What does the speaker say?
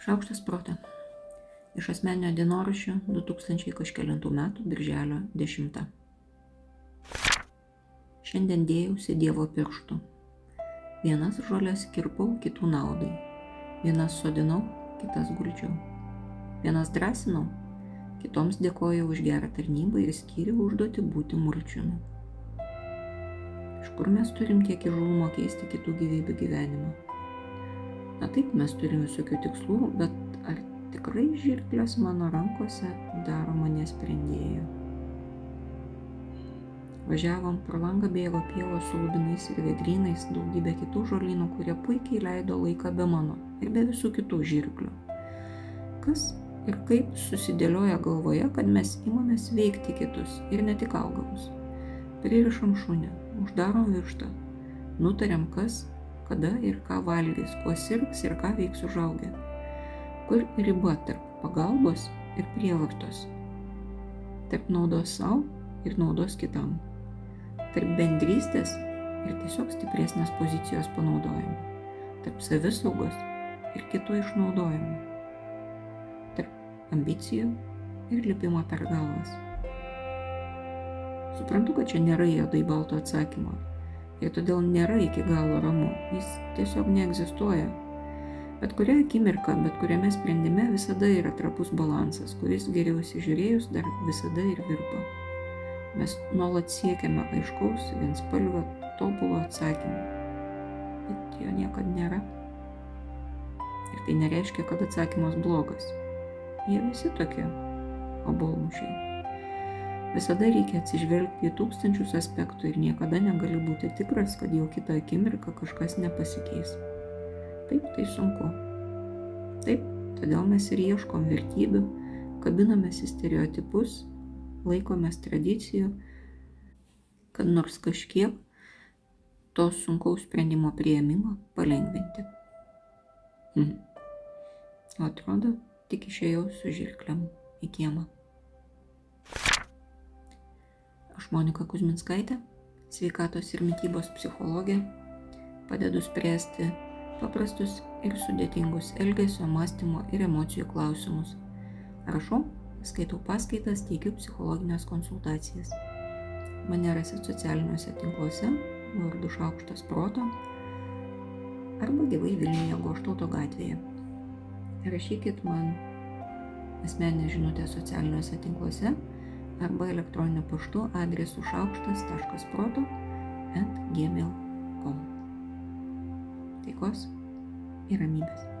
Šaukštas protą. Iš asmeninio dienoraščio 2000 kažkėlintų metų birželio 10. Šiandien dėjausi Dievo pirštų. Vienas žolės kirpau kitų naudai. Vienas sodinau, kitas guldžiau. Vienas drąsinau, kitoms dėkojau už gerą tarnybą ir skyriau užduoti būti mulčiumi. Iš kur mes turim tiek įžulumo keisti kitų gyvybių gyvenimą? Na taip, mes turime visokių tikslų, bet ar tikrai žirklės mano rankose daro mane sprendėjų? Važiavom pro langą bėgo pievos su lubinais ir vedrynais, daugybė kitų žolynų, kurie puikiai leido laiką be mano ir be visų kitų žirklių. Kas ir kaip susidėlioja galvoje, kad mes imamės veikti kitus ir ne tik augalus. Pririšam šunį, uždarom vištą, nutariam kas kada ir ką valgys, kuo sirgs ir ką veiks užaugę. Kur riba tarp pagalbos ir prievartos? Tarp naudos savo ir naudos kitam. Tarp bendrystės ir tiesiog stipresnės pozicijos panaudojimo. Tarp savisaugos ir kito išnaudojimo. Tarp ambicijų ir lipimo per galvas. Suprantu, kad čia nėra juodai balto atsakymo ir todėl nėra iki galo ramu, jis tiesiog neegzistuoja. Bet kurią akimirką, bet kuriame sprendime visada yra trapus balansas, kuris geriau įsižiūrėjus dar visada ir virpa. Mes nuolat siekiame aiškaus, vienspalvio, tobulo atsakymo, bet jo niekada nėra. Ir tai nereiškia, kad atsakymas blogas. Jie visi tokie obolmušiai. Visada reikia atsižvelgti į tūkstančius aspektų ir niekada negali būti tikras, kad jau kitą akimirką kažkas nepasikeis. Taip, tai sunku. Taip, todėl mes ir ieškom vertybių, kabinamės į stereotipus, laikomės tradicijų, kad nors kažkiek to sunkaus sprendimo prieimimą palengvinti. Hm. Atrodo, tik išėjau su žirkliam į kiemą. Aš Monika Kuzminskaitė, sveikatos ir mytybos psichologė, padedu spręsti paprastus ir sudėtingus elgesio, mąstymo ir emocijų klausimus. Rašau, skaitau paskaitas, teikiu psichologinės konsultacijas. Mane rasit socialiniuose tinkluose, vardu Šaukštas Proto arba gyvai Vilniuje Goštauto gatvėje. Rašykit man asmeninę žinutę socialiniuose tinkluose arba elektroniniu paštu adresu šaukštas.proto at gmail.com. Taikos ir ramybės.